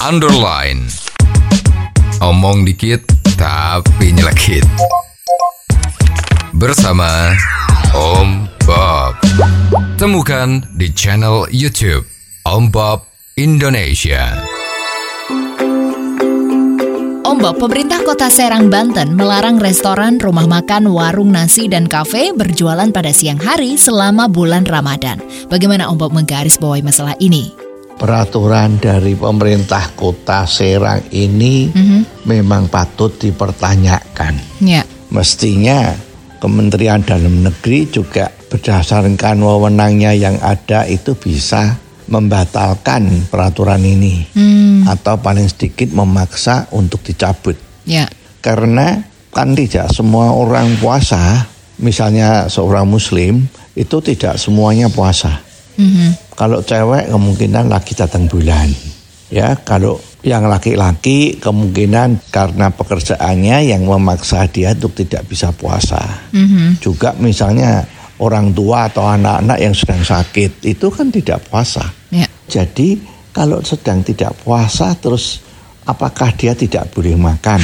underline. Omong dikit tapi nyelekit. Bersama Om Bob. Temukan di channel YouTube Om Bob Indonesia. Ombak, pemerintah kota Serang, Banten melarang restoran, rumah makan, warung nasi, dan kafe berjualan pada siang hari selama bulan Ramadan. Bagaimana Ombak menggarisbawahi masalah ini? Peraturan dari pemerintah kota Serang ini memang patut dipertanyakan. Ya, Mestinya Kementerian Dalam Negeri juga berdasarkan wewenangnya yang ada itu bisa membatalkan peraturan ini atau paling sedikit memaksa untuk dicabut. ya, Karena kan tidak semua orang puasa, misalnya seorang muslim itu tidak semuanya puasa. Kalau cewek kemungkinan lagi datang bulan. Ya, kalau yang laki-laki kemungkinan karena pekerjaannya yang memaksa dia untuk tidak bisa puasa. Juga misalnya orang tua atau anak-anak yang sedang sakit itu kan tidak puasa. ya, Jadi kalau sedang tidak puasa terus apakah dia tidak boleh makan?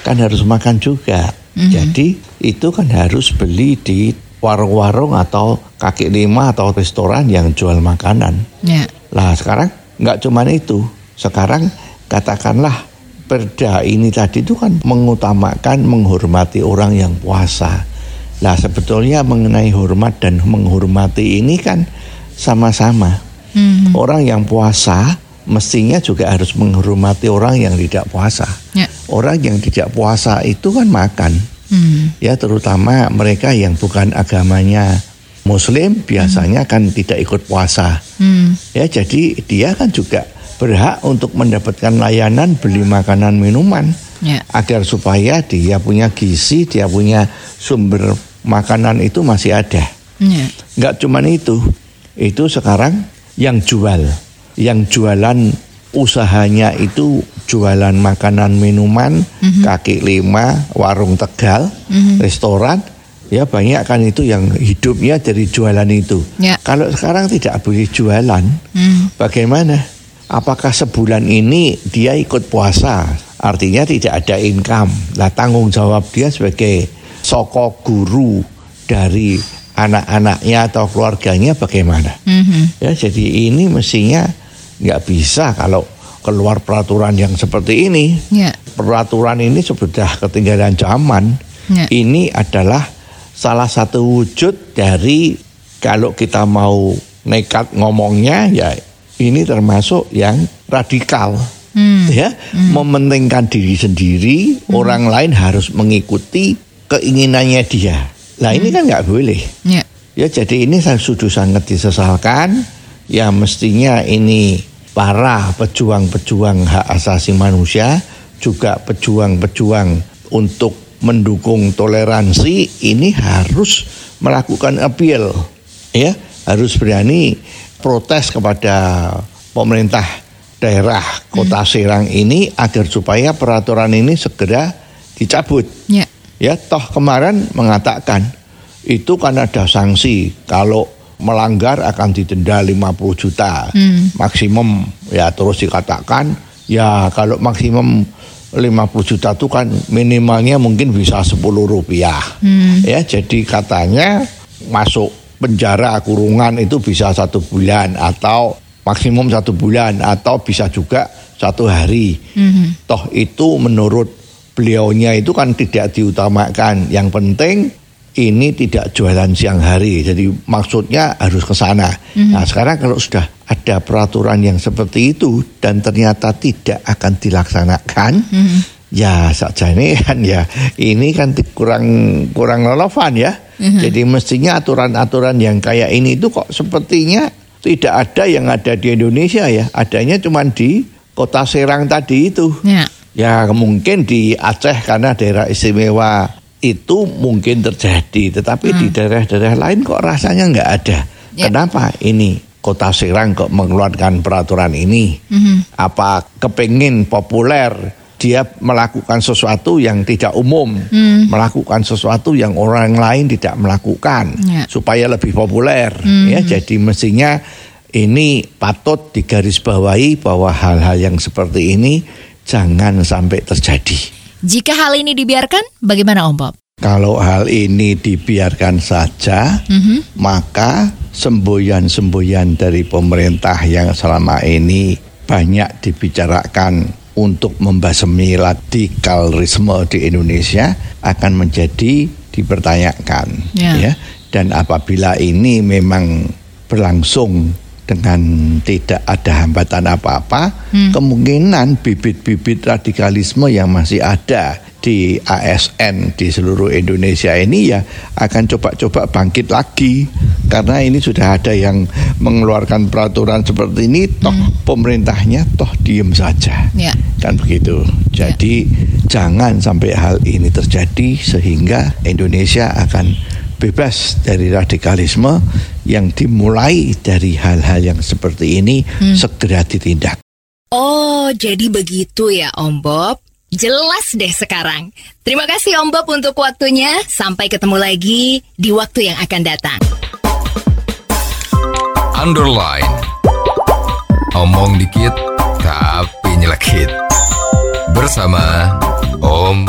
Kan harus makan juga. Jadi itu kan harus beli di warung-warung atau kaki lima atau restoran yang jual makanan. ya, Lah sekarang nggak cuman itu. Sekarang katakanlah perda ini tadi itu kan mengutamakan menghormati orang yang puasa. Lah sebetulnya mengenai hormat dan menghormati ini kan sama-sama. Orang yang puasa mestinya juga harus menghormati orang yang tidak puasa. ya, Orang yang tidak puasa itu kan makan. Ya terutama mereka yang bukan agamanya Muslim biasanya kan tidak ikut puasa. Ya jadi dia kan juga berhak untuk mendapatkan layanan beli makanan minuman. Ya, agar supaya dia punya gizi, dia punya sumber makanan itu masih ada. ya, Nggak cuman itu, itu sekarang yang jual, yang jualan usahanya itu jualan makanan minuman, kaki lima, warung tegal, restoran, ya banyak kan itu yang hidupnya dari jualan itu. Ya. Kalau sekarang tidak boleh jualan, bagaimana? Apakah sebulan ini dia ikut puasa? Artinya tidak ada income. Lah tanggung jawab dia sebagai soko guru dari anak-anaknya atau keluarganya bagaimana? Ya jadi ini mestinya nggak bisa kalau keluar peraturan yang seperti ini. ya, Peraturan ini sudah ketinggalan zaman. Ya. Ini adalah salah satu wujud dari kalau kita mau nekat ngomongnya ya ini termasuk yang radikal. Ya, mementingkan diri sendiri, orang lain harus mengikuti keinginannya dia. Lah ini kan nggak boleh. ya, Ya jadi ini sudah sangat disesalkan. Ya mestinya ini para pejuang-pejuang hak asasi manusia juga pejuang-pejuang untuk mendukung toleransi ini harus melakukan appeal ya. Harus berani protes kepada pemerintah daerah kota Serang ini agar supaya peraturan ini segera dicabut. Ya, Ya, toh kemarin mengatakan itu kan ada sanksi. Kalau melanggar akan didenda 50 juta. Maksimum ya terus dikatakan ya kalau maksimum 50 juta itu kan minimalnya mungkin bisa 10 rupiah. Ya jadi katanya masuk penjara kurungan itu bisa satu bulan atau maksimum satu bulan atau bisa juga satu hari. Toh itu menurut beliaunya itu kan tidak diutamakan. Yang penting ini tidak jualan siang hari. Jadi maksudnya harus ke sana. Nah, sekarang kalau sudah ada peraturan yang seperti itu dan ternyata tidak akan dilaksanakan, ya sakjane kan ya ini kan kurang kurang relevan ya. Jadi mestinya aturan-aturan yang kayak ini itu kok sepertinya tidak ada yang ada di Indonesia ya. Adanya cuma di kota Serang tadi itu. ya, Ya mungkin di Aceh karena daerah istimewa itu mungkin terjadi, tetapi di daerah-daerah lain kok rasanya nggak ada. Ya. Kenapa ini kota Serang kok mengeluarkan peraturan ini? Apa kepingin populer dia melakukan sesuatu yang tidak umum, melakukan sesuatu yang orang lain tidak melakukan Ya. supaya lebih populer. Ya, jadi mestinya ini patut digarisbawahi bahwa hal-hal yang seperti ini jangan sampai terjadi. Jika hal ini dibiarkan, bagaimana Om Bob? Kalau hal ini dibiarkan saja, Mhm. maka semboyan-semboyan dari pemerintah yang selama ini banyak dibicarakan untuk membasmi radikalisme di Indonesia akan menjadi dipertanyakan Ya. ya. Dan apabila ini memang berlangsung dengan tidak ada hambatan apa-apa, kemungkinan bibit-bibit radikalisme yang masih ada di ASN di seluruh Indonesia ini ya akan coba-coba bangkit lagi. Karena ini sudah ada yang mengeluarkan peraturan seperti ini toh pemerintahnya toh diem saja. Ya. kan begitu. Jadi jangan sampai hal ini terjadi sehingga Indonesia akan bebas dari radikalisme yang dimulai dari hal-hal yang seperti ini segera ditindak Oh, jadi begitu ya Om Bob. Jelas deh sekarang. Terima kasih Om Bob untuk waktunya. Sampai ketemu lagi di waktu yang akan datang. Underline. Omong dikit tapi nyelekit. Bersama Om